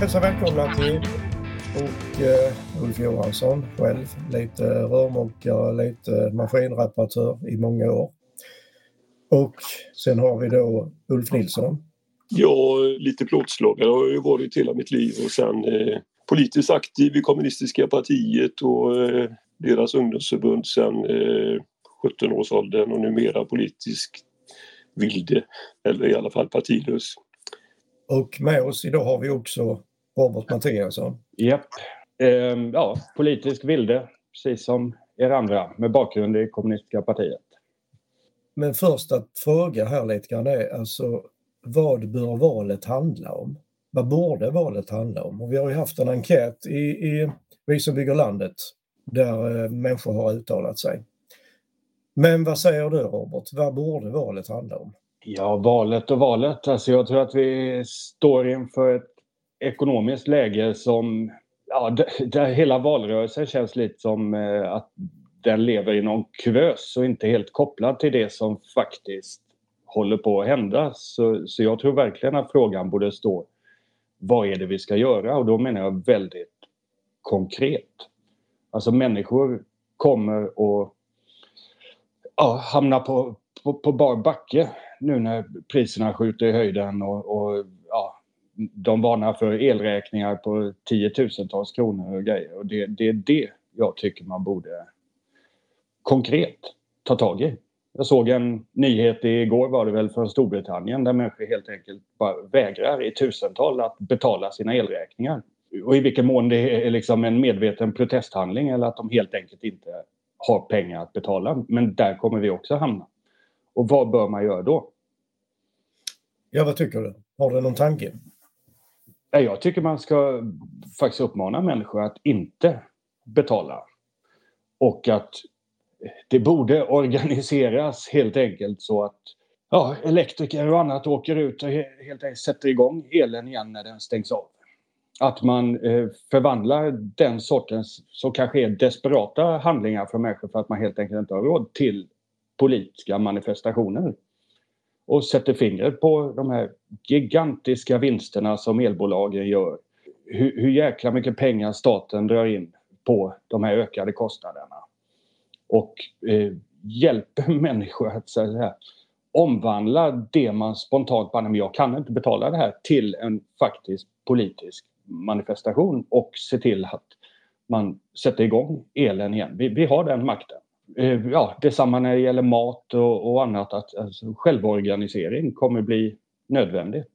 hälsa välkomna till och eh, Ulf Johansson själv, lite rörmokare, lite maskinreparatör i många år. Och sen har vi då Ulf Nilsson. Ja, lite plåtslagare har jag ju varit hela mitt liv och sen eh, politiskt aktiv i kommunistiska partiet och eh, deras ungdomsförbund sen eh, 17-årsåldern och numera politisk vilde, eller i alla fall partilös. Och med oss idag har vi också Robert Mattiasson. Japp. Ehm, ja, politisk vilde, precis som er andra, med bakgrund i kommunistiska partiet. Men först att fråga här lite grann är alltså vad bör valet handla om? Vad borde valet handla om? Och vi har ju haft en enkät i, i Vi som bygger landet där eh, människor har uttalat sig. Men vad säger du Robert, vad borde valet handla om? Ja, valet och valet. Alltså jag tror att vi står inför ett ekonomiskt läge som... Ja, där hela valrörelsen känns lite som eh, att den lever i någon kuvös och inte helt kopplad till det som faktiskt håller på att hända. Så, så jag tror verkligen att frågan borde stå vad är det vi ska göra? Och då menar jag väldigt konkret. Alltså människor kommer att ja, hamna på, på, på bar backe nu när priserna skjuter i höjden och, och de varnar för elräkningar på tiotusentals kronor och grejer. Och det, det är det jag tycker man borde konkret ta tag i. Jag såg en nyhet igår var det väl från Storbritannien där människor helt enkelt bara vägrar i tusental att betala sina elräkningar. Och i vilken mån det är liksom en medveten protesthandling eller att de helt enkelt inte har pengar att betala. Men där kommer vi också hamna. Och vad bör man göra då? Ja, vad tycker du? Har du någon tanke? Jag tycker man ska faktiskt uppmana människor att inte betala. Och att det borde organiseras helt enkelt så att ja, elektriker och annat åker ut och helt enkelt sätter igång elen igen när den stängs av. Att man eh, förvandlar den sortens, som kanske är desperata handlingar för människor för att man helt enkelt inte har råd, till politiska manifestationer. Och sätter fingret på de här gigantiska vinsterna som elbolagen gör. Hur, hur jäkla mycket pengar staten drar in på de här ökade kostnaderna och eh, hjälper människor att så här, omvandla det man spontant bara, men jag kan inte betala det här till en faktisk politisk manifestation och se till att man sätter igång elen igen. Vi, vi har den makten. Eh, ja, detsamma när det gäller mat och, och annat. Att, alltså, självorganisering kommer bli nödvändigt.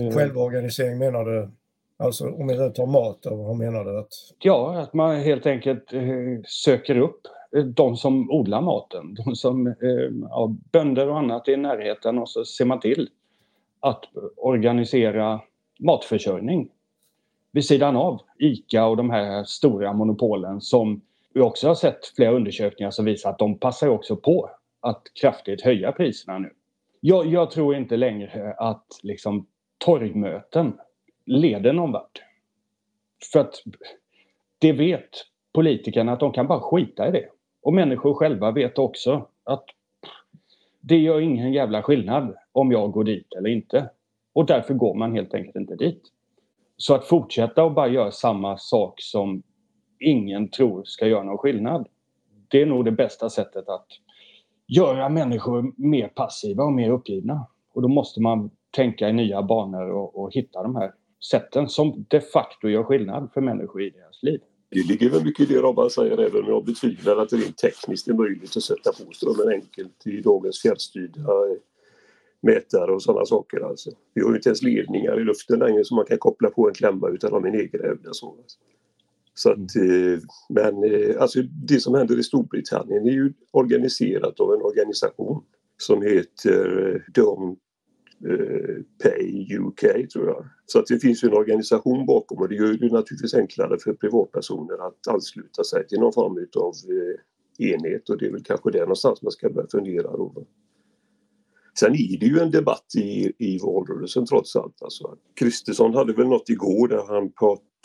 Eh, självorganisering menar du? Alltså om vi tar mat, vad menar du? Att... Ja, att man helt enkelt eh, söker upp de som odlar maten, de som, eh, ja, bönder och annat i närheten och så ser man till att organisera matförsörjning vid sidan av ICA och de här stora monopolen som vi också har sett flera undersökningar som visar att de passar också på att kraftigt höja priserna nu. Jag, jag tror inte längre att liksom torgmöten leder någon vart. För att det vet politikerna att de kan bara skita i det. Och människor själva vet också att det gör ingen jävla skillnad om jag går dit eller inte. Och därför går man helt enkelt inte dit. Så att fortsätta och bara göra samma sak som ingen tror ska göra någon skillnad. Det är nog det bästa sättet att göra människor mer passiva och mer uppgivna. Och då måste man tänka i nya banor och, och hitta de här sätten som de facto gör skillnad för människor i deras liv. Det ligger väl mycket i det Robban säger även om jag betvivlar att det rent tekniskt är möjligt att sätta på strömmen enkelt i dagens fjärrstyrda mätare och sådana saker. Alltså. Vi har ju inte ens ledningar i luften längre som man kan koppla på en klämma utan de är nedgrävda. Så. Alltså. Så att, mm. eh, men eh, alltså det som händer i Storbritannien är ju organiserat av en organisation som heter eh, Don't Pay UK tror jag. Så att det finns ju en organisation bakom och det gör det naturligtvis enklare för privatpersoner att ansluta sig till någon form av enhet och det är väl kanske där någonstans man ska börja fundera. Då. Sen är det ju en debatt i, i valrörelsen trots allt. Alltså, Kristersson hade väl något igår där han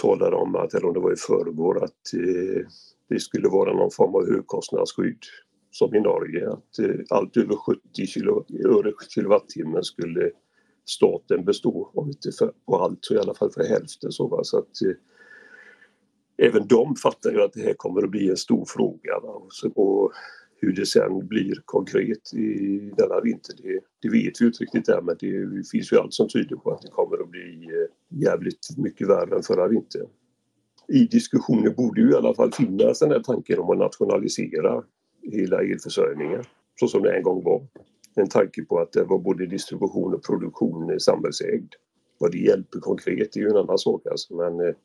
talade om att, eller om det var i förrgår, att eh, det skulle vara någon form av högkostnadsskydd som i Norge att eh, allt över 70 kilo, öre kilowattimmen skulle staten bestå, om inte för, på allt så i alla fall för hälften. Så, va? så att, eh, även de fattar ju att det här kommer att bli en stor fråga. Va? Och, så, och hur det sen blir konkret i denna vinter, det, det vet vi inte riktigt än men det finns ju allt som tyder på att det kommer att bli eh, jävligt mycket värre än förra vintern. I diskussionen borde ju i alla fall finnas den här tanken om att nationalisera hela elförsörjningen så som det en gång var. En tanke på att det var både distribution och produktion eh, samhällsägd. Vad det hjälper konkret är ju en annan sak alltså men eh,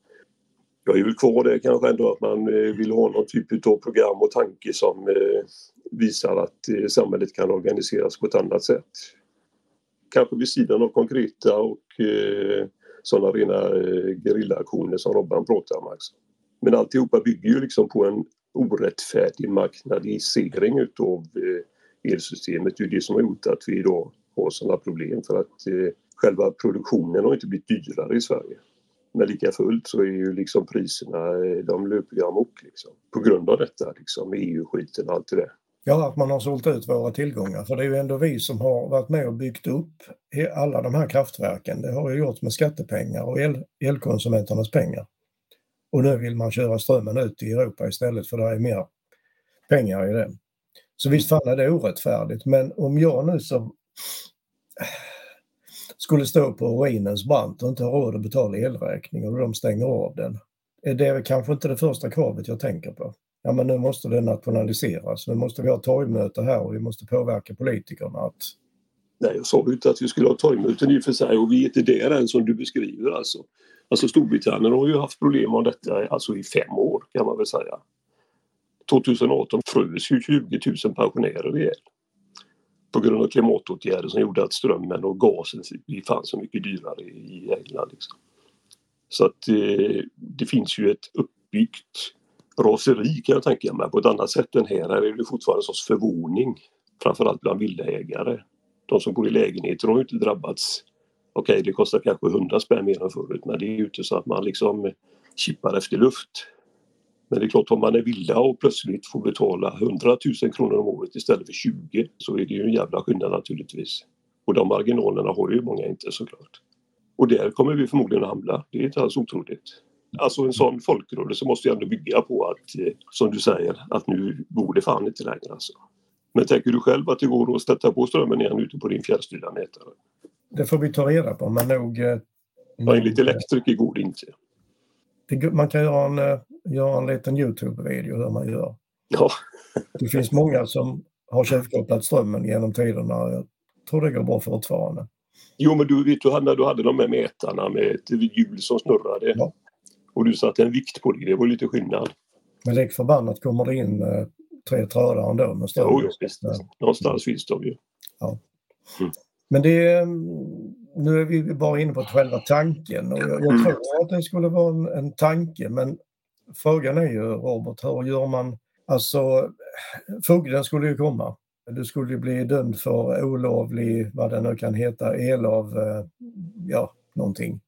jag är väl kvar där kanske ändå att man eh, vill ha någon typ av program och tanke som eh, visar att eh, samhället kan organiseras på ett annat sätt. Kanske vid sidan av konkreta och sådana rena gerillaaktioner som Robban pratar om. Alltså. Men alltihopa bygger ju liksom på en orättfärdig marknadisering utav elsystemet. Det är det som har gjort att vi idag har sådana problem för att själva produktionen har inte blivit dyrare i Sverige. Men lika fullt så är ju liksom priserna, eh, de löper ju amok liksom. På grund av detta liksom, EU-skiten och allt det där. Ja, att man har sålt ut våra tillgångar. För det är ju ändå vi som har varit med och byggt upp alla de här kraftverken. Det har ju gjorts med skattepengar och el, elkonsumenternas pengar. Och nu vill man köra strömmen ut i Europa istället för det är mer pengar i det. Så visst fan är det orättfärdigt. Men om jag nu som skulle stå på ruinens brant och inte ha råd att betala elräkningen och de stänger av den. Det är kanske inte det första kravet jag tänker på. Ja men nu måste det nationaliseras, nu måste vi ha torgmöte här och vi måste påverka politikerna att Nej, jag sa ju inte att vi skulle ha torgmöten i och för sig och vi är inte där än som du beskriver alltså. Alltså Storbritannien har ju haft problem med detta alltså i fem år kan man väl säga. 2018 frös ju 20 000 pensionärer ihjäl på grund av klimatåtgärder som gjorde att strömmen och gasen fanns så mycket dyrare i England. Liksom. Så att eh, det finns ju ett uppbyggt raseri kan jag tänka mig på ett annat sätt än här. Här är det fortfarande en sorts förvåning framförallt bland villaägare. De som bor i lägenheter har ju inte drabbats. Okej, okay, det kostar kanske 100 spänn mer än förut men det är ju inte så att man liksom kippar efter luft. Men det är klart, om man är villa och plötsligt får betala 100 000 kronor om året istället för 20 så är det ju en jävla skillnad naturligtvis. Och de marginalerna har ju många inte såklart. Och där kommer vi förmodligen att hamna. Det är inte alls otroligt. Alltså en sån folkrörelse måste ju ändå bygga på att, eh, som du säger, att nu går det fan inte längre alltså. Men tänker du själv att det går att sätta på strömmen igen ute på din fjärrstyrda mätare? Det får vi ta reda på, men nog... Eh, ja, enligt elektriker går det inte. Man kan göra en eh, göra en liten Youtube-video hur man gör. Ja. det finns många som har tjuvkopplat strömmen genom tiderna. Jag tror det går bra fortfarande. Jo, men du vet du när du hade de här mätarna med ett hjul som snurrade ja. och du satte en vikt på det, det var lite skillnad. Men lik förbannat kommer det in eh, tre trådar ändå med ström. Jo, jo visst. Någonstans finns de ju. Ja. Mm. Men det är, nu är vi bara inne på själva tanken och jag, jag tror att det skulle vara en, en tanke men frågan är ju Robert, hur gör man? Alltså, fogden skulle ju komma. Du skulle ju bli dömd för olovlig, vad det nu kan heta, elav, eh, ja, någonting.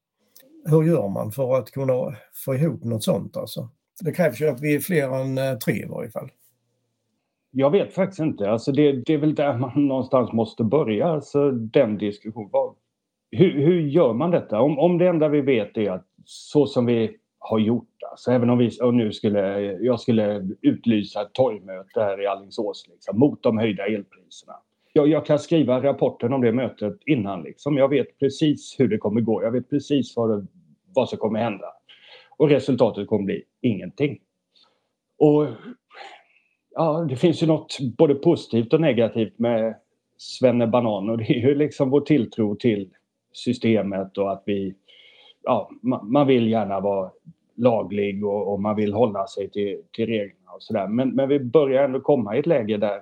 Hur gör man för att kunna få ihop något sånt alltså? Det krävs ju att vi är fler än eh, tre i varje fall. Jag vet faktiskt inte. Alltså det, det är väl där man någonstans måste börja, alltså den diskussionen. Hur, hur gör man detta? Om, om det enda vi vet är att så som vi har gjort. Alltså, även om vi nu skulle, jag skulle utlysa ett torgmöte här i Alingsås liksom, mot de höjda elpriserna. Jag, jag, kan skriva rapporten om det mötet innan. Liksom. Jag vet precis hur det kommer gå. Jag vet precis vad, det, vad som kommer hända. Och resultatet kommer bli ingenting. Och ja, det finns ju något både positivt och negativt med Svenne Banan och det är ju liksom vår tilltro till systemet och att vi ja, man vill gärna vara laglig och, och, man vill hålla sig till, till reglerna och sådär. Men, men vi börjar ändå komma i ett läge där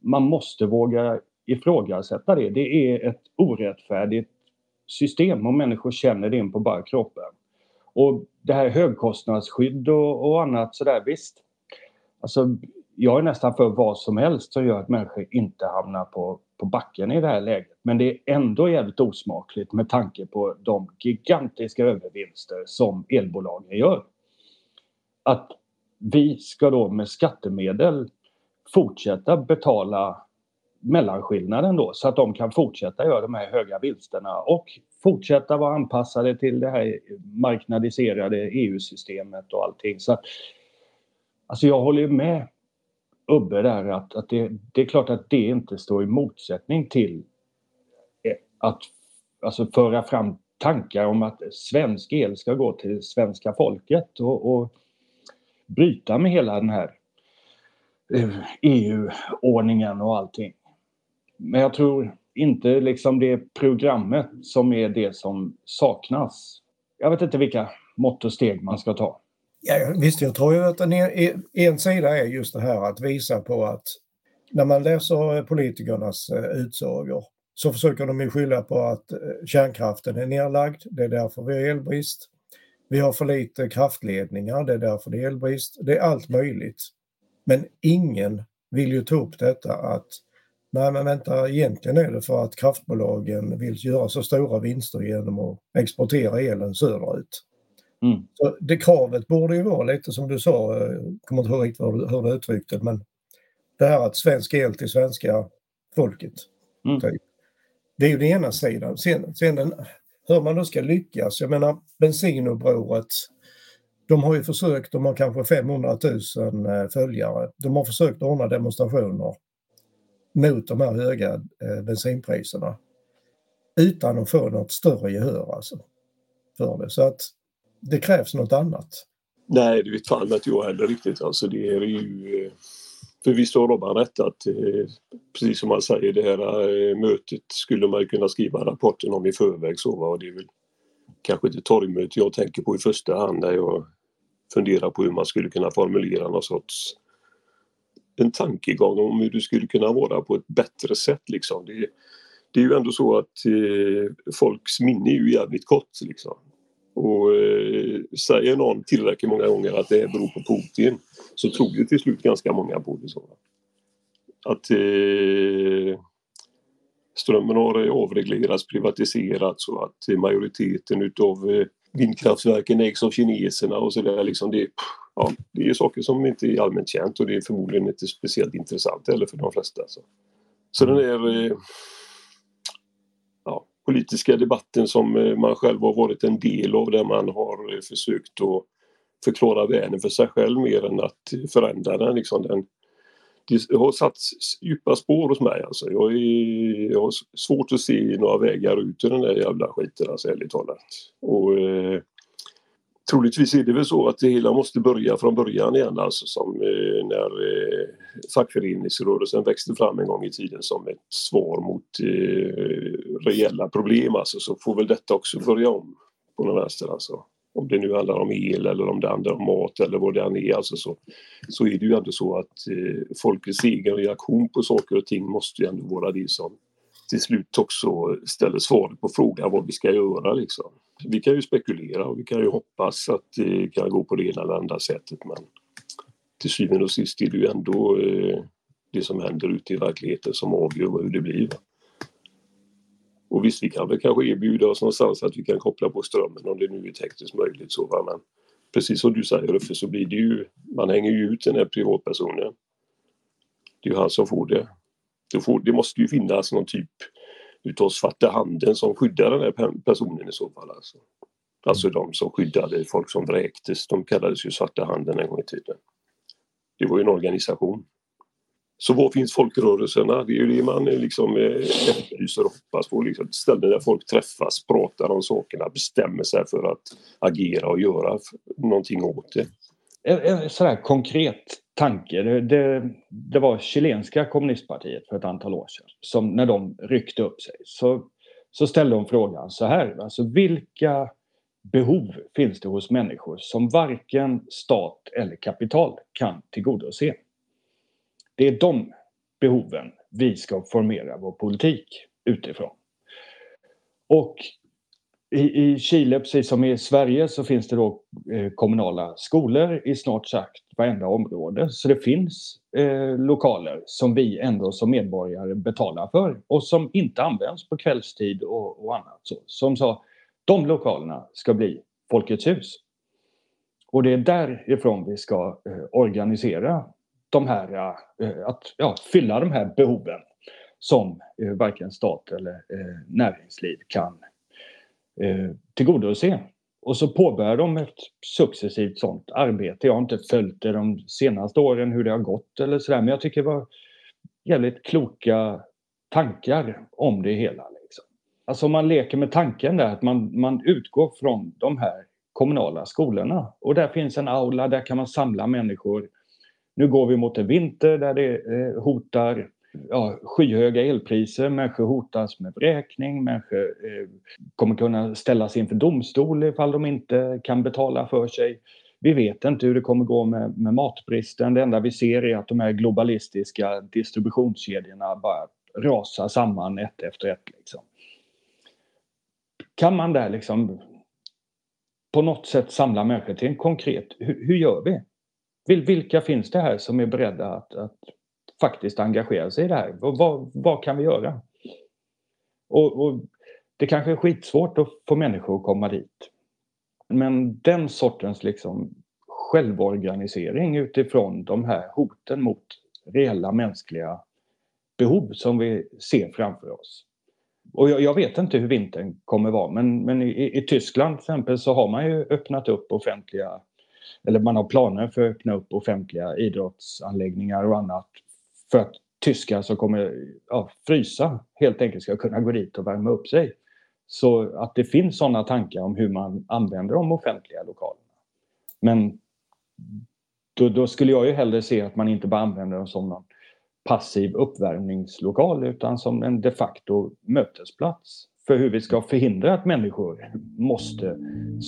man måste våga ifrågasätta det. Det är ett orättfärdigt system och människor känner det in på bara kroppen. Och det här högkostnadsskydd och, och annat sådär, visst. Alltså, jag är nästan för vad som helst som gör att människor inte hamnar på, på backen i det här läget. Men det är ändå jävligt osmakligt med tanke på de gigantiska övervinster som elbolagen gör. Att vi ska då med skattemedel fortsätta betala mellanskillnaden då så att de kan fortsätta göra de här höga vinsterna och fortsätta vara anpassade till det här marknadiserade EU-systemet och allting. Så att, alltså jag håller ju med Ubbe där att, att det, det, är klart att det inte står i motsättning till eh, att alltså föra fram tankar om att svensk el ska gå till svenska folket och, och bryta med hela den här eh, e EU-ordningen och allting. Men jag tror inte liksom det är programmet som är det som saknas. Jag vet inte vilka mått och steg man ska ta. Ja, visst, jag tror ju att en, en sida är just det här att visa på att när man läser eh, politikernas eh, utsagor så försöker de ju skylla på att eh, kärnkraften är nedlagd, det är därför vi har elbrist. Vi har för lite kraftledningar, det är därför det är elbrist. Det är allt möjligt. Men ingen vill ju ta upp detta att nej men vänta, egentligen är det för att kraftbolagen vill göra så stora vinster genom att exportera elen söderut. Mm. Så det kravet borde ju vara lite som du sa, jag eh, kommer inte ihåg riktigt hur du uttryckte det, men det här att svensk el till svenska folket. Mm. Typ. Det är ju den ena sidan. Sen, sen den, hur man då ska lyckas, jag menar bensinupproret, de har ju försökt, de har kanske 500 000 eh, följare, de har försökt ordna demonstrationer mot de här höga eh, bensinpriserna utan att få något större gehör alltså för det. Så att det krävs något annat. Nej, det vet fan inte jag heller riktigt. Alltså det är ju... Eh, för visst har Robban rätt att eh, precis som han säger det här eh, mötet skulle man kunna skriva rapporten om i förväg så och det är väl kanske inte torgmöte jag tänker på i första hand när jag funderar på hur man skulle kunna formulera någon sorts en tankegång om hur det skulle kunna vara på ett bättre sätt liksom. Det, det är ju ändå så att eh, folks minne är ju jävligt kort liksom. Och eh, säger någon tillräckligt många gånger att det beror på Putin så tror ju till slut ganska många på det. Så. Att eh, strömmen har avreglerats, privatiserats och att majoriteten utav eh, vindkraftverken ägs av kineserna och sådär. Liksom det, ja, det är saker som inte är allmänt känt och det är förmodligen inte speciellt intressant heller för de flesta. Så, så den är eh, politiska debatten som eh, man själv har varit en del av där man har eh, försökt att förklara världen för sig själv mer än att förändra den. Liksom den det har satt djupa spår hos mig alltså. Jag, är, jag har svårt att se några vägar ut ur den där jävla skiten alltså ärligt talat. Och, eh, troligtvis är det väl så att det hela måste börja från början igen alltså som eh, när eh, fackföreningsrörelsen växte fram en gång i tiden som ett svar mot eh, reella problem alltså så får väl detta också börja om på den vänster alltså. Om det nu handlar om el eller om det handlar om mat eller vad det än är alltså så, så är det ju ändå så att eh, folkets egen reaktion på saker och ting måste ju ändå vara det som till slut också ställer svaret på frågan vad vi ska göra liksom. Vi kan ju spekulera och vi kan ju hoppas att det kan gå på det ena eller andra sättet men till syvende och sist är det ju ändå eh, det som händer ute i verkligheten som avgör hur det blir. Och visst, vi kan väl kanske erbjuda oss någonstans att vi kan koppla på strömmen om det nu är tekniskt möjligt. Så, va? Men precis som du säger Uffe, så blir det ju, man hänger ju ut den här privatpersonen. Det är ju han som får det. Det, får, det måste ju finnas någon typ utav svarta handen som skyddar den här personen i så fall. Alltså. alltså de som skyddade folk som vräktes, de kallades ju svarta handen en gång i tiden. Det var ju en organisation. Så var finns folkrörelserna? Det är ju det man liksom eh, efterlyser och hoppas på. Liksom. Ställen där folk träffas, pratar om sakerna, bestämmer sig för att agera och göra någonting åt det. En sådär konkret tanke. Det, det, det, var chilenska kommunistpartiet för ett antal år sedan som när de ryckte upp sig så, så ställde de frågan så här. Alltså vilka behov finns det hos människor som varken stat eller kapital kan tillgodose? Det är de behoven vi ska formera vår politik utifrån. Och i, i Chile, precis som i Sverige, så finns det då eh, kommunala skolor i snart sagt varenda område. Så det finns eh, lokaler som vi ändå som medborgare betalar för och som inte används på kvällstid och, och annat. Så, som sa, de lokalerna ska bli Folkets hus. Och det är därifrån vi ska eh, organisera de här, eh, att ja, fylla de här behoven. som eh, varken stat eller eh, näringsliv kan eh, tillgodose. Och så påbörjar de ett successivt sånt arbete. Jag har inte följt det de senaste åren hur det har gått eller sådär men jag tycker det var jävligt kloka tankar om det hela. Liksom. Alltså man leker med tanken där att man, man utgår från de här kommunala skolorna och där finns en aula, där kan man samla människor. Nu går vi mot en vinter där det eh, hotar ja, skyhöga elpriser, människor hotas med vräkning, människor eh, kommer kunna ställas inför domstol ifall de inte kan betala för sig. Vi vet inte hur det kommer gå med, med matbristen. Det enda vi ser är att de här globalistiska distributionskedjorna bara rasar samman ett efter ett. Liksom. Kan man där liksom på något sätt samla människor till en konkret, hur, hur gör vi? Vilka finns det här som är beredda att, att faktiskt engagera sig i det här? Vad, vad kan vi göra? Och, och, det kanske är skitsvårt att få människor att komma dit. Men den sortens liksom självorganisering utifrån de här hoten mot reella mänskliga behov som vi ser framför oss. Och jag, jag vet inte hur vintern kommer vara men, men i, i, Tyskland till exempel så har man ju öppnat upp offentliga eller man har planer för att öppna upp offentliga idrottsanläggningar och annat för att tyskar som kommer ja, frysa helt enkelt ska kunna gå dit och värma upp sig. Så att det finns sådana tankar om hur man använder de offentliga lokalerna. Men då, då, skulle jag ju hellre se att man inte bara använder dem som någon passiv uppvärmningslokal utan som en de facto mötesplats för hur vi ska förhindra att människor måste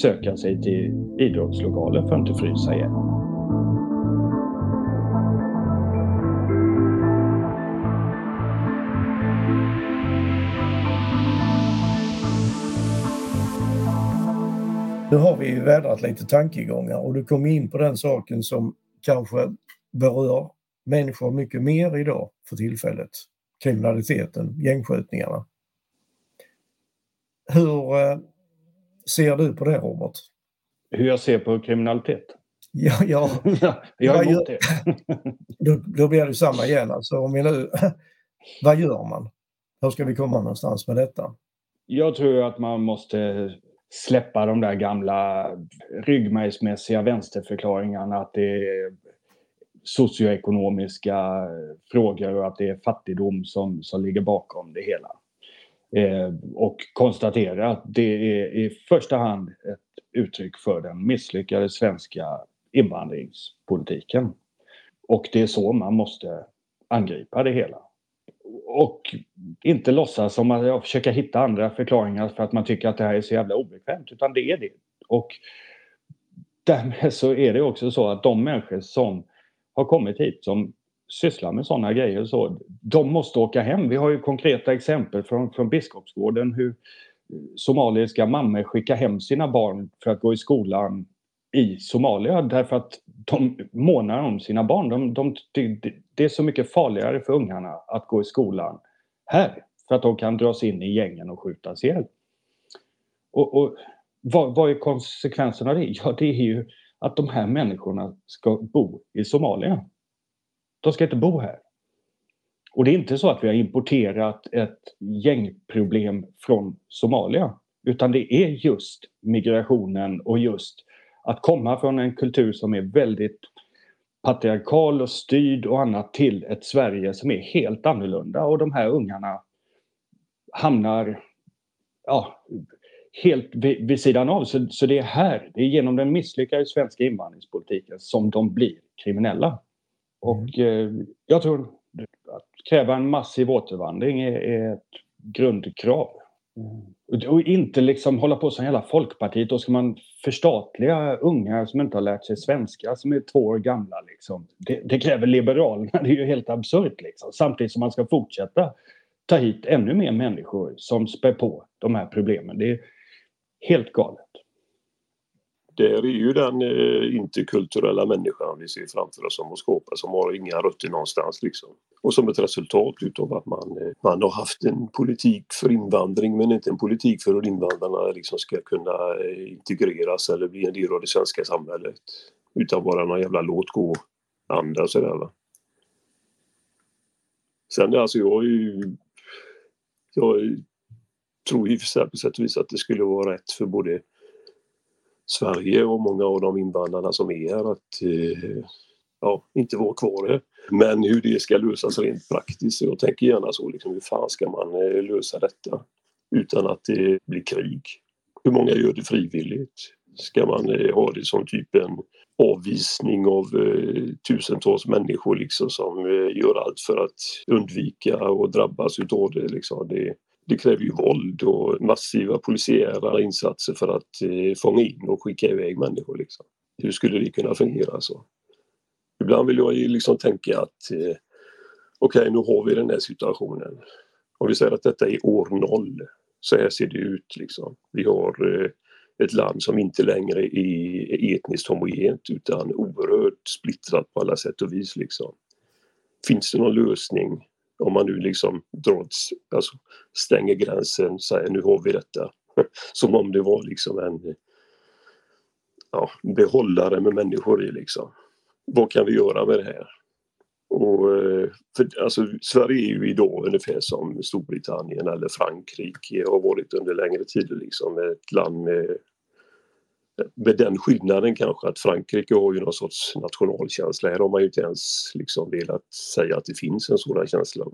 söka sig till idrottslokaler för att inte frysa igen. Nu har vi vädrat lite tankegångar och du kom in på den saken som kanske berör människor mycket mer idag för tillfället. Kriminaliteten, gängskjutningarna. Hur eh, ser du på det Robert? Hur jag ser på kriminalitet? Ja, ja. jag är emot det. då, då blir det samma igen. Alltså, om vi nu, vad gör man? Hur ska vi komma någonstans med detta? Jag tror att man måste släppa de där gamla ryggmärgsmässiga vänsterförklaringarna att det är socioekonomiska frågor och att det är fattigdom som, som ligger bakom det hela. Eh, och konstatera att det är i första hand ett uttryck för den misslyckade svenska invandringspolitiken. Och det är så man måste angripa det hela och inte låtsas som att jag försöker hitta andra förklaringar för att man tycker att det här är så jävla obekvämt, utan det är det. Och därmed så är det också så att de människor som har kommit hit som sysslar med sådana grejer så, de måste åka hem. Vi har ju konkreta exempel från, från Biskopsgården hur somaliska mammor skickar hem sina barn för att gå i skolan i Somalia därför att de månar om sina barn. De, de, de, det är så mycket farligare för ungarna att gå i skolan här för att de kan dras in i gängen och skjutas ihjäl. Och, och vad, vad är konsekvensen av det? Ja, det är ju att de här människorna ska bo i Somalia. De ska inte bo här. Och det är inte så att vi har importerat ett gängproblem från Somalia utan det är just migrationen och just att komma från en kultur som är väldigt patriarkal och styrd och annat till ett Sverige som är helt annorlunda och de här ungarna hamnar ja, helt vid, vid sidan av. Så, så, det är här, det är genom den misslyckade svenska invandringspolitiken som de blir kriminella. Och mm. eh, jag tror att kräva en massiv återvandring är, är ett grundkrav. Och inte liksom hålla på som hela Folkpartiet. Då ska man förstatliga unga som inte har lärt sig svenska, som är två år gamla. Liksom. Det, det kräver Liberalerna. Det är ju helt absurt. Liksom. Samtidigt som man ska fortsätta ta hit ännu mer människor som spär på de här problemen. Det är helt galet där är ju den eh, interkulturella människan vi ser framför oss som skåpa som har inga rötter någonstans liksom. Och som ett resultat utav att man, eh, man har haft en politik för invandring men inte en politik för hur invandrarna liksom ska kunna eh, integreras eller bli en del av det svenska samhället. Utan bara någon jävla låt gå-anda sådär va. Sen alltså jag är ju Jag tror i och för sig på sätt och vis att det skulle vara rätt för både Sverige och många av de invandrarna som är här att eh, ja, inte vara kvar här. Men hur det ska lösas rent praktiskt, jag tänker gärna så liksom, hur fan ska man eh, lösa detta utan att det blir krig? Hur många gör det frivilligt? Ska man eh, ha det som typ en avvisning av tusentals människor liksom som gör allt för att undvika och drabbas utav det liksom. Det, det kräver ju våld och massiva polisiära insatser för att eh, fånga in och skicka iväg människor liksom. Hur skulle det kunna fungera så? Ibland vill jag liksom tänka att eh, okej, okay, nu har vi den här situationen. Om vi säger att detta är år noll, så här ser det ut liksom. Vi har eh, ett land som inte längre är etniskt homogent utan oerhört splittrat på alla sätt och vis liksom. Finns det någon lösning om man nu liksom drar, alltså stänger gränsen, och säger nu har vi detta. Som om det var liksom en ja, behållare med människor i liksom. Vad kan vi göra med det här? Och, eh, för, alltså, Sverige är ju idag ungefär som Storbritannien eller Frankrike har varit under längre tid. Liksom, ett land med, med den skillnaden kanske att Frankrike har ju någon sorts nationalkänsla. Här har man ju inte ens liksom velat säga att det finns en sådan känsla.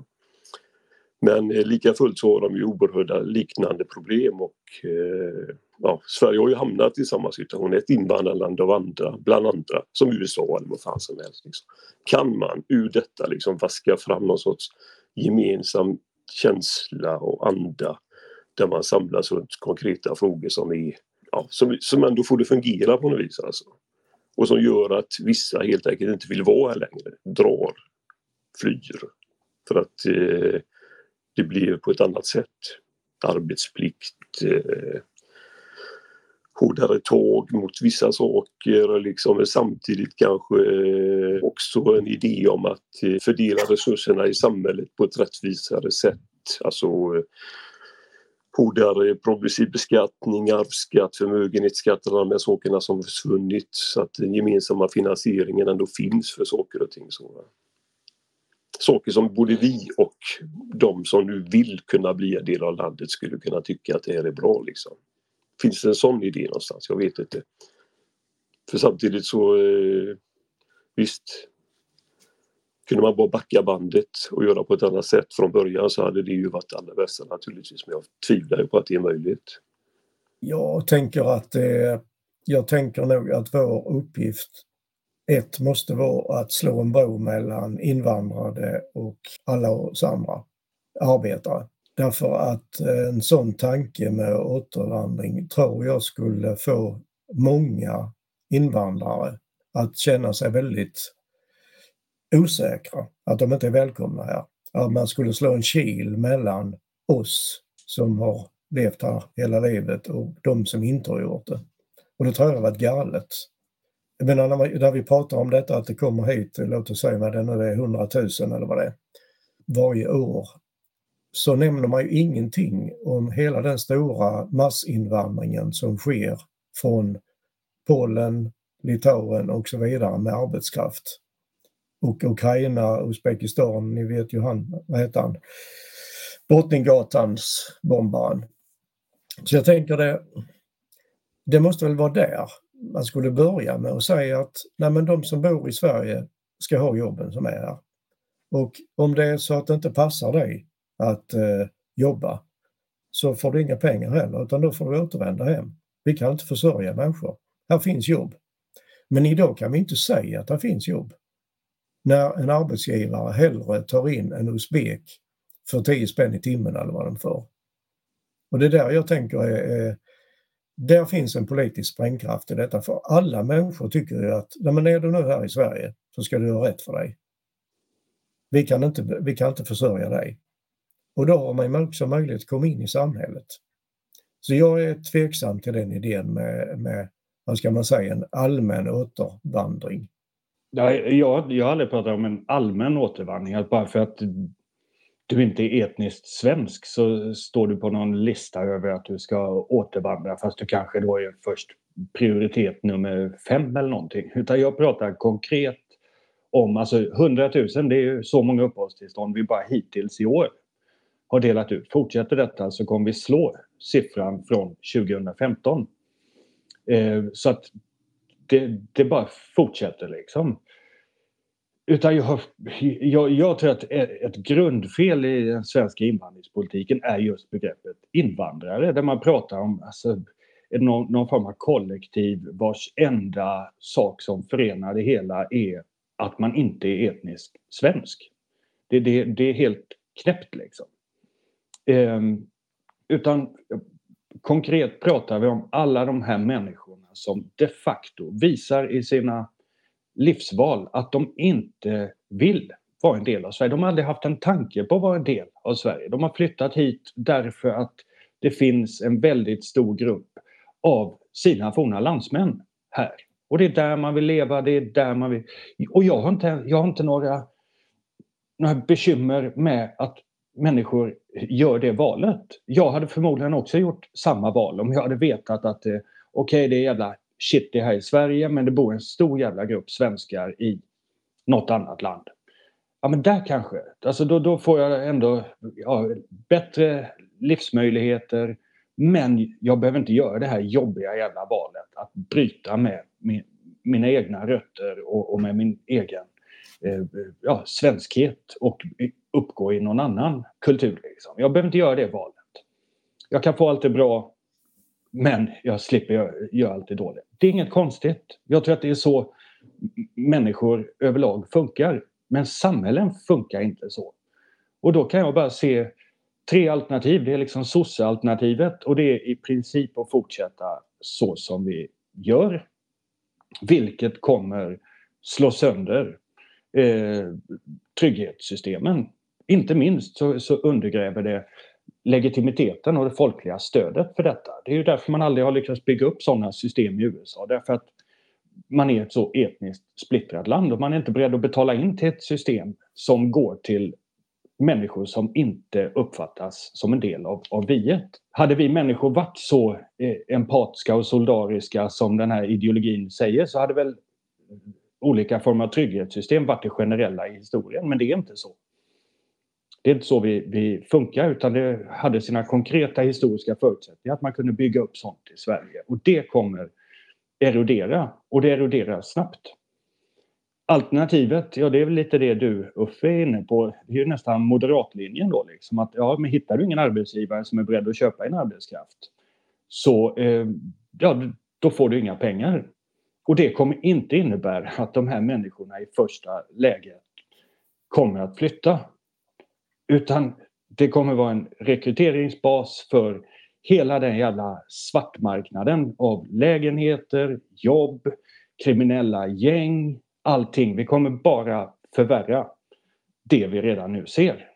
Men eh, lika fullt så har de ju oerhörda liknande problem och eh, ja, Sverige har ju hamnat i samma situation, ett invandrarland av andra, bland andra, som USA eller vad fan som helst. Liksom. Kan man ur detta liksom vaska fram någon sorts gemensam känsla och anda där man samlas runt konkreta frågor som, är, ja, som, som ändå får det fungera på något vis alltså. Och som gör att vissa helt enkelt inte vill vara här längre, drar, flyr. För att eh, det blir på ett annat sätt. Arbetsplikt, eh, hårdare tag mot vissa saker liksom, samtidigt kanske eh, också en idé om att eh, fördela resurserna i samhället på ett rättvisare sätt. Alltså eh, hårdare progressiv beskattning, arvsskatt, förmögenhetsskatt, alla de här sakerna som försvunnit så att den gemensamma finansieringen ändå finns för saker och ting. Så saker som både vi och de som nu vill kunna bli en del av landet skulle kunna tycka att det här är bra. Liksom. Finns det en sån idé någonstans? Jag vet inte. För samtidigt så eh, visst kunde man bara backa bandet och göra på ett annat sätt från början så hade det ju varit allra bästa naturligtvis men jag tvivlar ju på att det är möjligt. Jag tänker att det, jag tänker nog att vår uppgift ett måste vara att slå en bro mellan invandrade och alla oss andra arbetare. Därför att eh, en sån tanke med återvandring tror jag skulle få många invandrare att känna sig väldigt osäkra, att de inte är välkomna här. Att man skulle slå en kil mellan oss som har levt här hela livet och de som inte har gjort det. Och det tror jag har varit galet. Jag menar när, när vi pratar om detta att det kommer hit, låt oss säga vad det nu är, 100 000 eller vad det är, varje år. Så nämner man ju ingenting om hela den stora massinvandringen som sker från Polen, Litauen och så vidare med arbetskraft. Och Ukraina, Uzbekistan, ni vet ju han, vad heter han? Drottninggatans bombaren. Så jag tänker det, det måste väl vara där man skulle börja med att säga att nej men de som bor i Sverige ska ha jobben som är här. Och om det är så att det inte passar dig att eh, jobba så får du inga pengar heller utan då får du återvända hem. Vi kan inte försörja människor. Här finns jobb. Men idag kan vi inte säga att det finns jobb. När en arbetsgivare hellre tar in en usbek för 10 spänn i timmen eller vad de får. Och det är där jag tänker är, är där finns en politisk sprängkraft i detta för alla människor tycker ju att men är du nu här i Sverige så ska du göra rätt för dig. Vi kan inte, vi kan inte försörja dig. Och då har man också möjlighet att komma in i samhället. Så jag är tveksam till den idén med, med vad ska man säga, en allmän återvandring. Jag, jag, jag har aldrig pratat om en allmän återvandring, att bara för att du inte är etniskt svensk så står du på någon lista över att du ska återvandra fast du kanske då är först prioritet nummer fem eller någonting. Utan jag pratar konkret om, alltså 100 000 det är ju så många uppehållstillstånd vi bara hittills i år har delat ut. Fortsätter detta så kommer vi slå siffran från 2015. Eh, så att det, det bara fortsätter liksom. Utan jag, jag, jag tror att ett grundfel i den svenska invandringspolitiken är just begreppet invandrare där man pratar om alltså, någon, någon form av kollektiv vars enda sak som förenar det hela är att man inte är etnisk svensk. Det, det, det är helt knäppt liksom. Eh, utan konkret pratar vi om alla de här människorna som de facto visar i sina livsval att de inte vill vara en del av Sverige. De har aldrig haft en tanke på att vara en del av Sverige. De har flyttat hit därför att det finns en väldigt stor grupp av sina forna landsmän här. Och det är där man vill leva, det är där man vill... Och jag har inte, jag har inte några, några bekymmer med att människor gör det valet. Jag hade förmodligen också gjort samma val om jag hade vetat att eh, okej, okay, det är jävla shit det här i Sverige men det bor en stor jävla grupp svenskar i något annat land. Ja men där kanske, alltså då, då får jag ändå ja, bättre livsmöjligheter men jag behöver inte göra det här jobbiga jävla valet att bryta med min, mina egna rötter och, och med min egen eh, ja, svenskhet och uppgå i någon annan kultur. Liksom. Jag behöver inte göra det valet. Jag kan få allt det bra men jag slipper göra, göra allt det dåliga. Det är inget konstigt. Jag tror att det är så människor överlag funkar. Men samhällen funkar inte så. Och då kan jag bara se tre alternativ. Det är liksom sossealternativet och det är i princip att fortsätta så som vi gör. Vilket kommer slå sönder eh, trygghetssystemen. Inte minst så, så undergräver det legitimiteten och det folkliga stödet för detta. Det är ju därför man aldrig har lyckats bygga upp sådana system i USA. Därför att man är ett så etniskt splittrat land och man är inte beredd att betala in till ett system som går till människor som inte uppfattas som en del av, av viet. Hade vi människor varit så eh, empatiska och solidariska som den här ideologin säger så hade väl olika former av trygghetssystem varit det generella i historien, men det är inte så. Det är inte så vi, vi funkar utan det hade sina konkreta historiska förutsättningar att man kunde bygga upp sånt i Sverige och det kommer erodera och det eroderar snabbt. Alternativet, ja det är väl lite det du Uffe är inne på, det är ju nästan moderatlinjen då liksom att ja men hittar du ingen arbetsgivare som är beredd att köpa en arbetskraft så eh, ja då får du inga pengar. Och det kommer inte innebära att de här människorna i första läget kommer att flytta. Utan det kommer vara en rekryteringsbas för hela den jävla svartmarknaden av lägenheter, jobb, kriminella gäng, allting. Vi kommer bara förvärra det vi redan nu ser.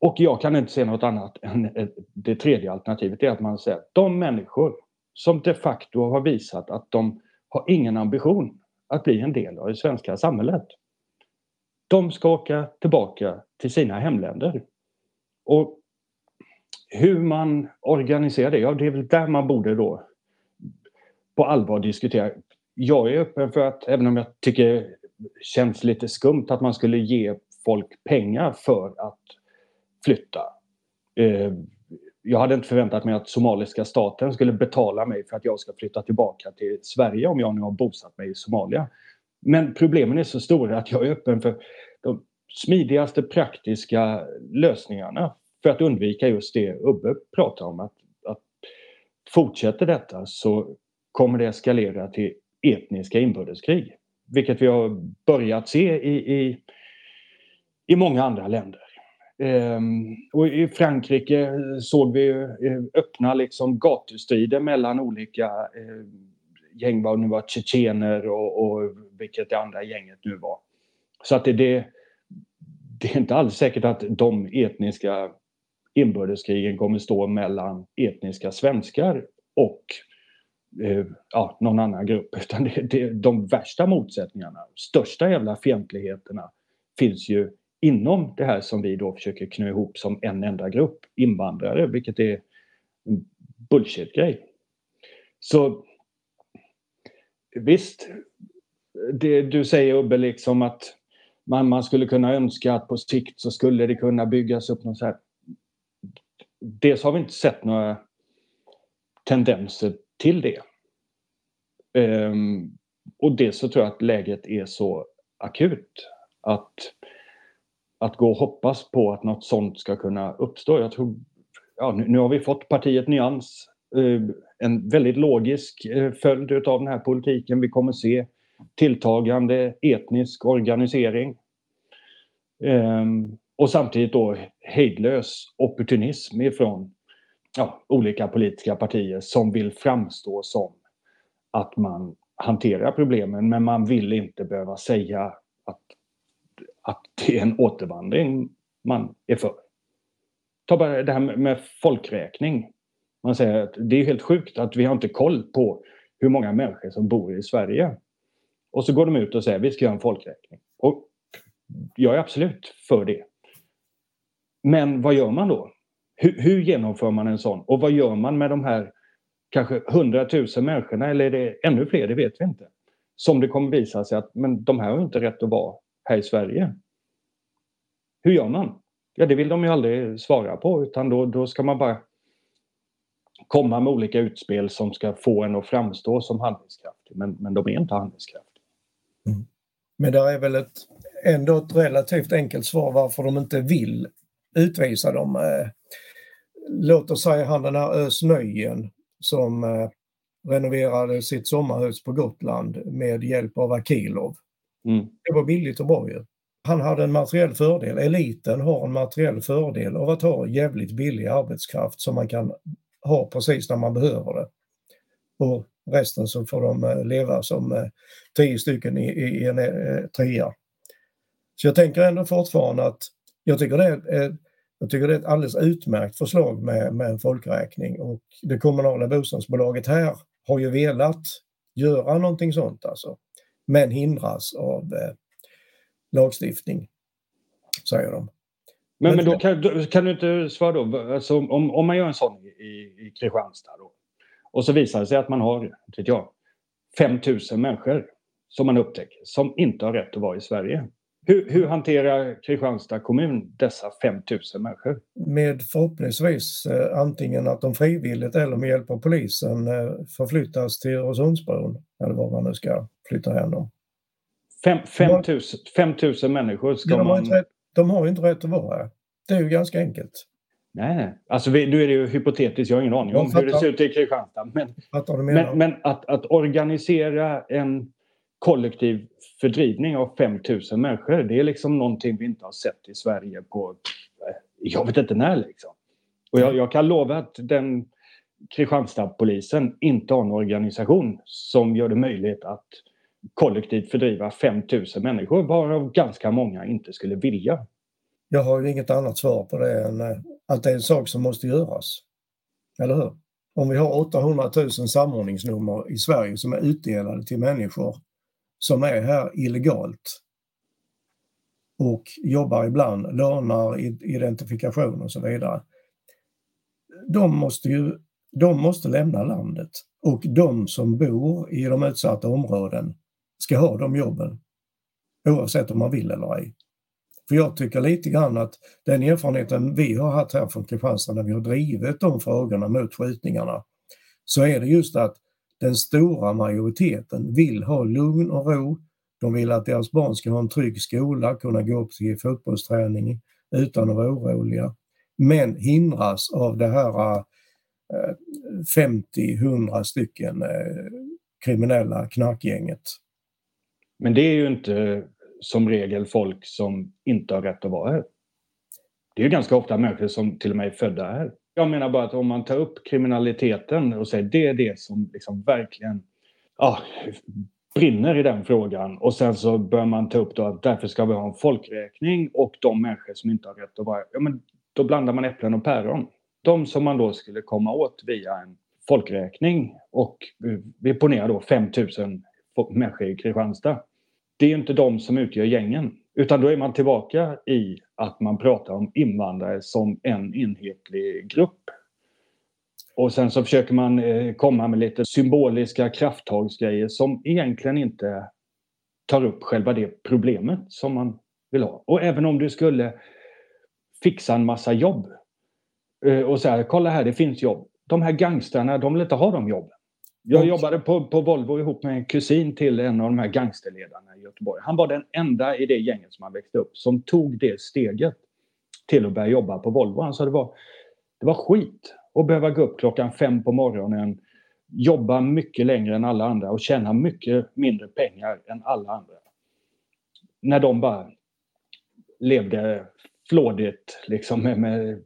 Och jag kan inte se något annat än det tredje alternativet, är att man säger att de människor som de facto har visat att de har ingen ambition att bli en del av det svenska samhället. De ska åka tillbaka till sina hemländer. Och hur man organiserar det, ja det är väl där man borde då på allvar diskutera. Jag är öppen för att, även om jag tycker det känns lite skumt att man skulle ge folk pengar för att flytta. Eh, jag hade inte förväntat mig att somaliska staten skulle betala mig för att jag ska flytta tillbaka till Sverige om jag nu har bosatt mig i Somalia. Men problemen är så stora att jag är öppen för de smidigaste praktiska lösningarna för att undvika just det Ubbe pratar om. Att, att fortsätter detta så kommer det eskalera till etniska inbördeskrig. Vilket vi har börjat se i, i, i många andra länder. Ehm, och I Frankrike såg vi eh, öppna liksom gatustrider mellan olika eh, gäng, var nu var tjetjener och, och vilket det andra gänget nu var. Så att det, det, det är inte alls säkert att de etniska inbördeskrigen kommer stå mellan etniska svenskar och eh, ja, någon annan grupp. Utan det, det, de värsta motsättningarna, största jävla fientligheterna finns ju inom det här som vi då försöker knö ihop som en enda grupp invandrare, vilket är en bullshit-grej. Så visst, det du säger Ubbe, liksom att man, man skulle kunna önska att på sikt så skulle det kunna byggas upp något så här. Dels har vi inte sett några tendenser till det. Um, och dels så tror jag att läget är så akut att, att gå och hoppas på att något sånt ska kunna uppstå. Jag tror, ja, nu, nu har vi fått partiet Nyans, Eh, en väldigt logisk eh, följd av den här politiken. Vi kommer se tilltagande etnisk organisering. Ehm, och samtidigt då hejdlös opportunism ifrån ja, olika politiska partier som vill framstå som att man hanterar problemen men man vill inte behöva säga att, att det är en återvandring man är för. Ta bara det här med folkräkning. Man säger att det är helt sjukt att vi har inte koll på hur många människor som bor i Sverige. Och så går de ut och säger att vi ska göra en folkräkning. Och jag är absolut för det. Men vad gör man då? Hur, hur, genomför man en sån? Och vad gör man med de här kanske hundratusen människorna eller är det ännu fler? Det vet vi inte. Som det kommer visa sig att men de här har inte rätt att vara här i Sverige. Hur gör man? Ja, det vill de ju aldrig svara på utan då, då ska man bara komma med olika utspel som ska få en att framstå som handlingskraftig. Men, men de är inte handlingskraftiga. Mm. Men det är väl ett, ändå ett relativt enkelt svar varför de inte vill utvisa dem. Eh, låt oss säga han den här Ös Nöjen som eh, renoverade sitt sommarhus på Gotland med hjälp av Akilov. Mm. Det var billigt och bra ju. Han hade en materiell fördel. Eliten har en materiell fördel av att ha jävligt billig arbetskraft som man kan ha precis när man behöver det. Och resten så får de eh, leva som eh, tio stycken i, i en trea. Så jag tänker ändå fortfarande att jag tycker det är jag tycker det är ett alldeles utmärkt förslag med, med en folkräkning och det kommunala bostadsbolaget här har ju velat göra någonting sånt alltså. Men hindras av eh, lagstiftning, säger de. Men, men, då kan, kan, du inte svara då, alltså, om, om man gör en sån i, i Kristianstad då, och så visar det sig att man har, vet jag, 5000 människor som man upptäcker som inte har rätt att vara i Sverige. Hur, hur hanterar Kristianstad kommun dessa 5000 människor? Med förhoppningsvis eh, antingen att de frivilligt eller med hjälp av polisen eh, förflyttas till Öresundsbron eller var man nu ska flytta hem dem. 5 000 människor ska de man... Rätt, de har inte rätt att vara här. Det är ju ganska enkelt. Nej, alltså vi, nu är det ju hypotetiskt, jag har ingen aning om hur det ser ut i Kristianstad. Men, men, men att, att organisera en kollektiv fördrivning av 5000 människor. Det är liksom någonting vi inte har sett i Sverige på, eh, jag vet inte när liksom. Och jag, jag kan lova att den Kristianstadpolisen inte har en organisation som gör det möjligt att kollektivt fördriva 5000 människor varav ganska många inte skulle vilja. Jag har ju inget annat svar på det än eh, att det är en sak som måste göras. Eller hur? Om vi har 800 000 samordningsnummer i Sverige som är utdelade till människor som är här illegalt och jobbar ibland, lånar identifikation och så vidare. De måste ju de måste lämna landet och de som bor i de utsatta områden ska ha de jobben oavsett om man vill eller ej. För jag tycker lite grann att den erfarenheten vi har haft här från Kristianstad när vi har drivit de frågorna mot skjutningarna så är det just att den stora majoriteten vill ha lugn och ro. De vill att deras barn ska ha en trygg skola, kunna gå upp till fotbollsträning utan att vara oroliga. Men hindras av det här eh, 50-100 stycken eh, kriminella knarkgänget. Men det är ju inte som regel folk som inte har rätt att vara här. Det är ju ganska ofta människor som till och med är födda här. Jag menar bara att om man tar upp kriminaliteten och säger det är det som liksom verkligen ah, brinner i den frågan och sen så bör man ta upp då att därför ska vi ha en folkräkning och de människor som inte har rätt att vara ja, men då blandar man äpplen och päron. De som man då skulle komma åt via en folkräkning och eh, vi ponerar då 5000 människor i Kristianstad. Det är inte de som utgör gängen. Utan då är man tillbaka i att man pratar om invandrare som en enhetlig grupp. Och sen så försöker man eh, komma med lite symboliska krafttagsgrejer som egentligen inte tar upp själva det problemet som man vill ha. Och även om du skulle fixa en massa jobb eh, och säga kolla här, det finns jobb. De här gangstrarna, de vill inte ha de jobben. Jag jobbade på, på Volvo ihop med en kusin till en av de här gangsterledarna i Göteborg. Han var den enda i det gänget som han växte upp som tog det steget till att börja jobba på Volvo. Han sa det var, det var skit att behöva gå upp klockan fem på morgonen, jobba mycket längre än alla andra och tjäna mycket mindre pengar än alla andra. När de bara levde flådigt liksom med, med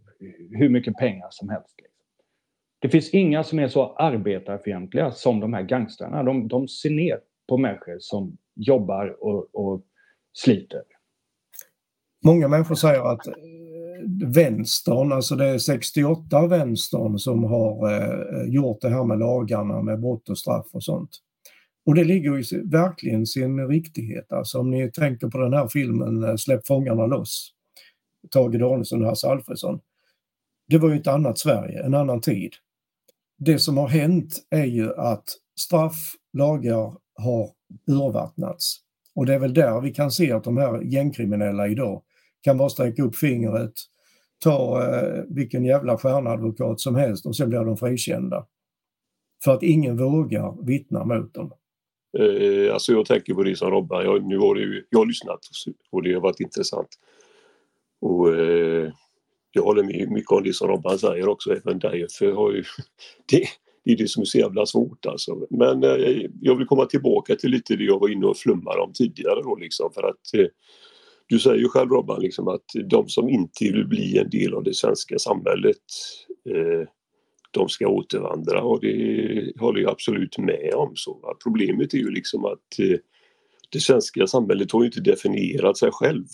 hur mycket pengar som helst. Det finns inga som är så arbetarfientliga som de här gangstrarna. De, de ser ner på människor som jobbar och, och sliter. Många människor säger att eh, vänstern, alltså det är 68 vänstern som har eh, gjort det här med lagarna med brott och straff och sånt. Och det ligger ju verkligen sin riktighet. Alltså om ni tänker på den här filmen eh, Släpp fångarna loss, Tage Danielsson och Hasse Alfredson. Det var ju ett annat Sverige, en annan tid det som har hänt är ju att straff, lagar har urvattnats. Och det är väl där vi kan se att de här gängkriminella idag kan bara sträcka upp fingret, ta eh, vilken jävla stjärnadvokat som helst och sen blir de frikända. För att ingen vågar vittna mot dem. Eh, alltså jag tänker på det som Robban, jag, nu har ju, jag har lyssnat och det har varit intressant. Och eh, jag håller med mycket om det som Robban säger också, även därför har ju det, det är det som är så jävla svårt alltså. Men eh, jag vill komma tillbaka till lite det jag var inne och flummade om tidigare då liksom för att eh, du säger ju själv Robban liksom att de som inte vill bli en del av det svenska samhället eh, de ska återvandra och det håller jag absolut med om. Så, Problemet är ju liksom att eh, det svenska samhället har ju inte definierat sig själv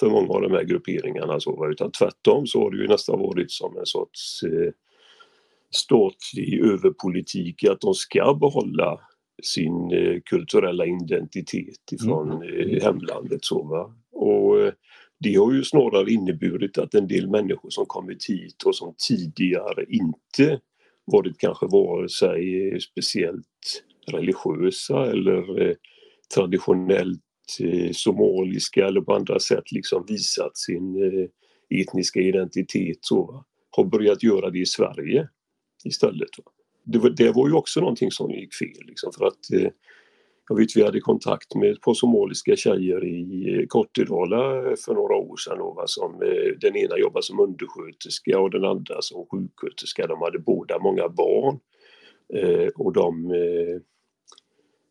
för många av de här grupperingarna. Så, utan tvärtom så har det ju nästan varit som en sorts eh, statlig överpolitik att de ska behålla sin eh, kulturella identitet ifrån mm. eh, hemlandet. Så, va? Och eh, det har ju snarare inneburit att en del människor som kommit hit och som tidigare inte varit kanske vare sig speciellt religiösa eller traditionellt Eh, somaliska eller på andra sätt liksom visat sin eh, etniska identitet så, har börjat göra det i Sverige istället. Det var, det var ju också någonting som gick fel liksom, för att eh, jag vet vi hade kontakt med ett par somaliska tjejer i Kortedala för några år sedan. Då, som, den ena jobbade som undersköterska och den andra som sjuksköterska. De hade båda många barn. och de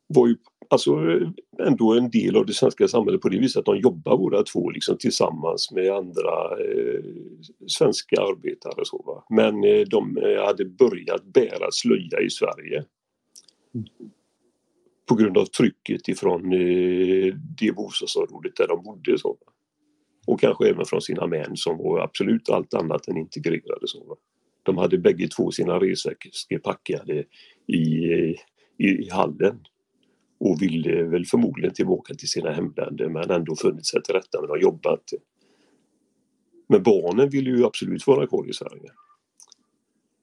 var ju alltså ändå en del av det svenska samhället på det viset att de jobbar båda två liksom tillsammans med andra eh, svenska arbetare. Så, va? Men eh, de eh, hade börjat bära slöja i Sverige. Mm. På grund av trycket ifrån eh, det bostadsområdet där de bodde. Så, va? Och kanske även från sina män som var absolut allt annat än integrerade. Så, va? De hade bägge två sina resväskor packade i, i, i hallen och ville eh, väl förmodligen tillbaka till sina hemländer men ändå funnit sig till rätta med har jobbat. Men barnen vill ju absolut vara kvar i Sverige.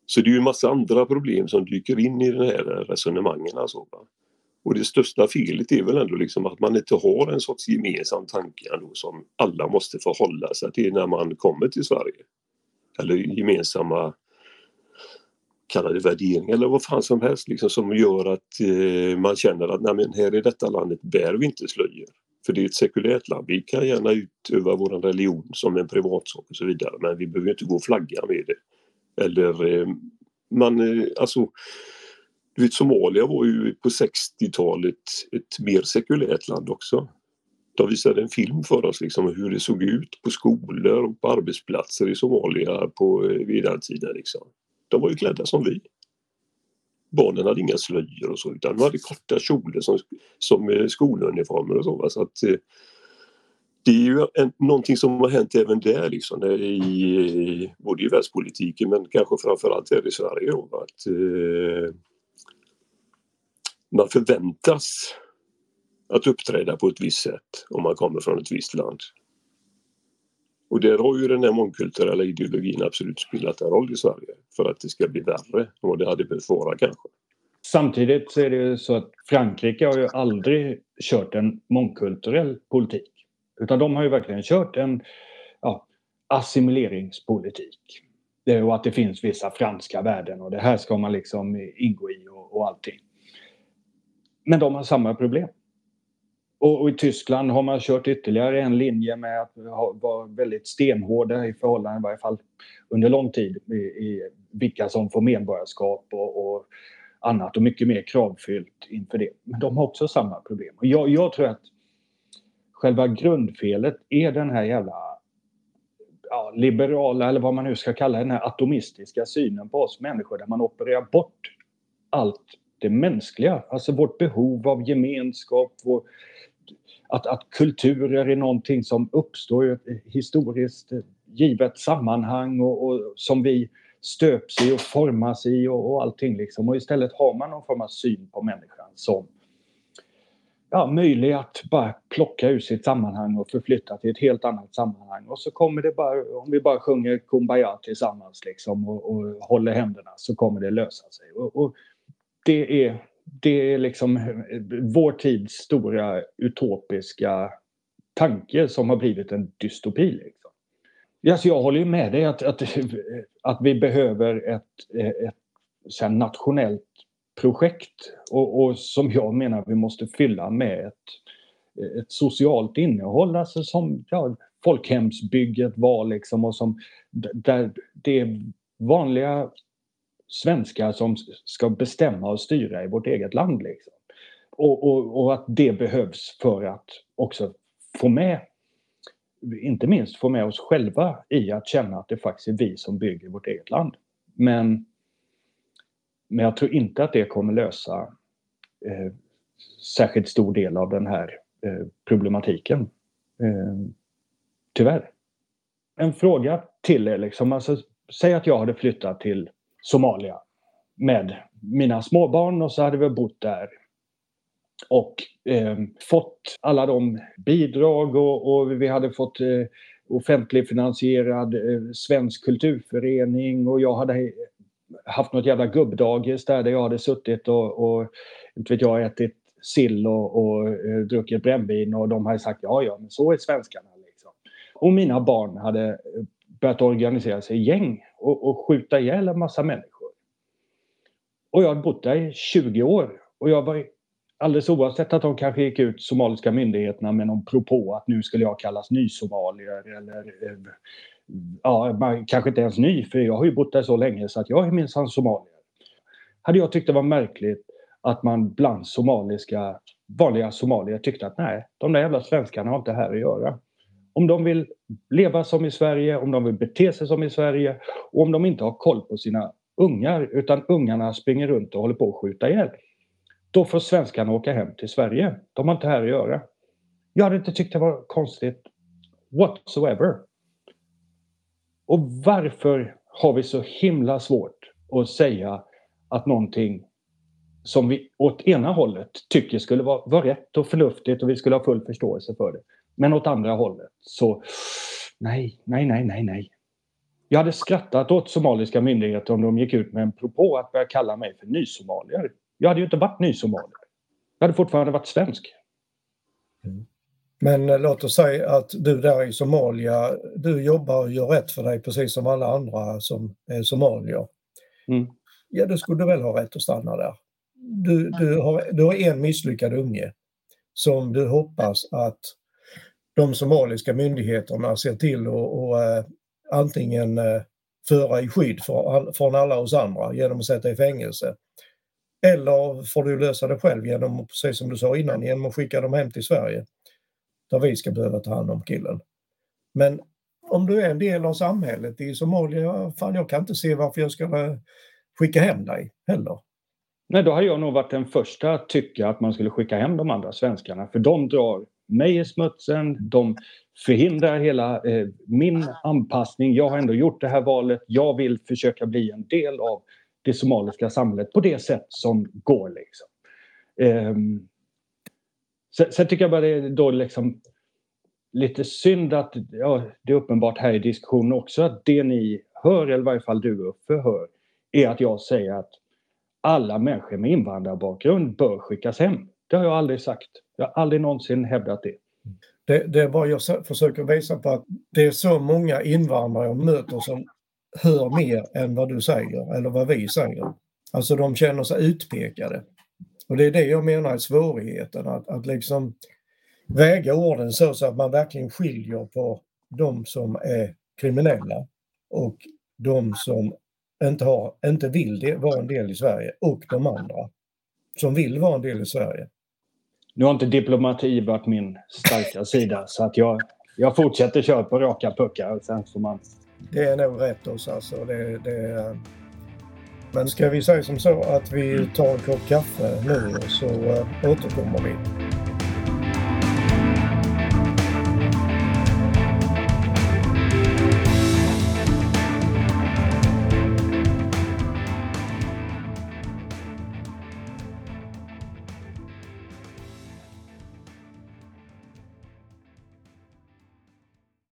Så det är ju en massa andra problem som dyker in i de här resonemangen. Alltså. Och det största felet är väl ändå liksom att man inte har en sorts gemensam tanke ändå som alla måste förhålla sig till när man kommer till Sverige. Eller gemensamma kalla det värderingar eller vad fan som helst liksom, som gör att eh, man känner att nej, men här i detta landet bär vi inte slöjor. För det är ett sekulärt land. Vi kan gärna utöva vår religion som en privatsak och så vidare men vi behöver inte gå och flagga med det. Eller eh, man, eh, alltså du vet Somalia var ju på 60-talet ett mer sekulärt land också. De visade en film för oss liksom hur det såg ut på skolor och på arbetsplatser i Somalia på eh, vid den tiden. Liksom. De var ju klädda som vi. Barnen hade inga slöjor och så utan de hade korta kjolar som, som eh, skoluniformer och så. så att, eh, det är ju en, någonting som har hänt även där liksom, i, både i världspolitiken men kanske framförallt här i Sverige. Då, att, eh, man förväntas att uppträda på ett visst sätt om man kommer från ett visst land. Och där har ju den här mångkulturella ideologin absolut spelat en roll i Sverige för att det ska bli värre än vad det hade behövt vara kanske. Samtidigt så är det ju så att Frankrike har ju aldrig kört en mångkulturell politik. Utan de har ju verkligen kört en ja, assimileringspolitik. Och att det finns vissa franska värden och det här ska man liksom ingå i och, och allting. Men de har samma problem. Och, och, i Tyskland har man kört ytterligare en linje med att vara väldigt stenhårda i förhållande, i varje fall under lång tid, i, i vilka som får medborgarskap och, och, annat och mycket mer kravfyllt inför det. Men de har också samma problem. Och jag, jag tror att själva grundfelet är den här jävla ja, liberala, eller vad man nu ska kalla den här atomistiska synen på oss människor där man opererar bort allt det mänskliga. Alltså vårt behov av gemenskap, vår, att, att kulturer är någonting som uppstår i ett historiskt eh, givet sammanhang och, och som vi stöps i och formas i och, och allting liksom. Och istället har man någon form av syn på människan som ja, möjlig att bara plocka ur sitt sammanhang och förflytta till ett helt annat sammanhang. Och så kommer det bara, om vi bara sjunger Kumbaya tillsammans liksom och, och håller händerna så kommer det lösa sig. Och, och det är det är liksom eh, vår tids stora utopiska tanke som har blivit en dystopi. Liksom. Alltså jag håller ju med dig att, att, att vi behöver ett, eh, ett så nationellt projekt och, och, som jag menar vi måste fylla med ett, ett socialt innehåll, alltså som ja, folkhemsbygget var liksom och som där det är vanliga svenskar som ska bestämma och styra i vårt eget land. Liksom. Och, och, och, att det behövs för att också få med, inte minst få med oss själva i att känna att det faktiskt är vi som bygger vårt eget land. Men, men jag tror inte att det kommer lösa eh, särskilt stor del av den här eh, problematiken. Eh, tyvärr. En fråga till er, liksom, alltså, säg att jag hade flyttat till Somalia med mina småbarn och så hade vi bott där. Och eh, fått alla de bidrag och, och vi hade fått eh, offentlig finansierad eh, svensk kulturförening och jag hade haft något jävla gubbdagis där, där jag hade suttit och, och inte vet jag, ätit sill och, och eh, druckit brännvin och de hade sagt ja, ja, men så är svenskarna. Liksom. Och mina barn hade börjat organisera sig i gäng och, och skjuta ihjäl en massa människor. Och jag har bott där i 20 år och jag var alldeles oavsett att de kanske gick ut somaliska myndigheterna med någon propå att nu skulle jag kallas nysomalier eller eh, ja, kanske inte ens ny för jag har ju bott där så länge så att jag är minsann somalier. Hade jag tyckt det var märkligt att man bland somaliska, vanliga somalier tyckte att nej, de där jävla svenskarna har inte här att göra. Om de vill leva som i Sverige, om de vill bete sig som i Sverige och om de inte har koll på sina ungar utan ungarna springer runt och håller på att skjuta ihjäl. Då får svenskarna åka hem till Sverige. De har inte här att göra. Jag hade inte tyckt det var konstigt whatsoever. Och varför har vi så himla svårt att säga att någonting som vi åt ena hållet tycker skulle vara, vara rätt och förnuftigt och vi skulle ha full förståelse för det. Men åt andra hållet så nej, nej, nej, nej, nej. Jag hade skrattat åt somaliska myndigheter om de gick ut med en propå att börja kalla mig för nysomalier. Jag hade ju inte varit nysomalier. Jag hade fortfarande varit svensk. Mm. Men eh, låt oss säga att du där i Somalia, du jobbar och gör rätt för dig precis som alla andra som är somalier. Mm. Ja, då skulle du väl ha rätt att stanna där. Du, du, har, du har en misslyckad unge som du hoppas att de somaliska myndigheterna ser till att äh, antingen eh, föra i skydd för, från alla oss andra genom att sätta i fängelse. Eller får du lösa det själv genom, precis som du sa innan, genom att skicka dem hem till Sverige. Där vi ska behöva ta hand om killen. Men om du är en del av samhället i Somalia, fan jag kan inte se varför jag ska eh, skicka hem dig heller. Nej, då har jag nog varit den första att tycka att man skulle skicka hem de andra svenskarna för de drar mig i smutsen, de förhindrar hela eh, min anpassning. Jag har ändå gjort det här valet. Jag vill försöka bli en del av det somaliska samhället på det sätt som går. Liksom. Eh, sen, sen, tycker jag bara det är då liksom lite synd att, ja, det är uppenbart här i diskussionen också, att det ni hör, eller i varje fall du Uffe hör, är att jag säger att alla människor med invandrarbakgrund bör skickas hem. Det har jag aldrig sagt. Jag har aldrig någonsin hävdat det. Det, det är bara jag försöker visa på att det är så många invandrare jag möter som hör mer än vad du säger eller vad vi säger. Alltså de känner sig utpekade. Och det är det jag menar är svårigheten, att, att liksom väga orden så, så att man verkligen skiljer på de som är kriminella och de som inte, har, inte vill vara en del i Sverige och de andra som vill vara en del i Sverige. Nu har inte diplomati varit min starka sida så att jag, jag fortsätter köra på raka puckar. Sen får man... Det är nog rätt oss alltså. Det, det, men ska vi säga som så att vi tar en kopp kaffe nu och så eh, återkommer vi.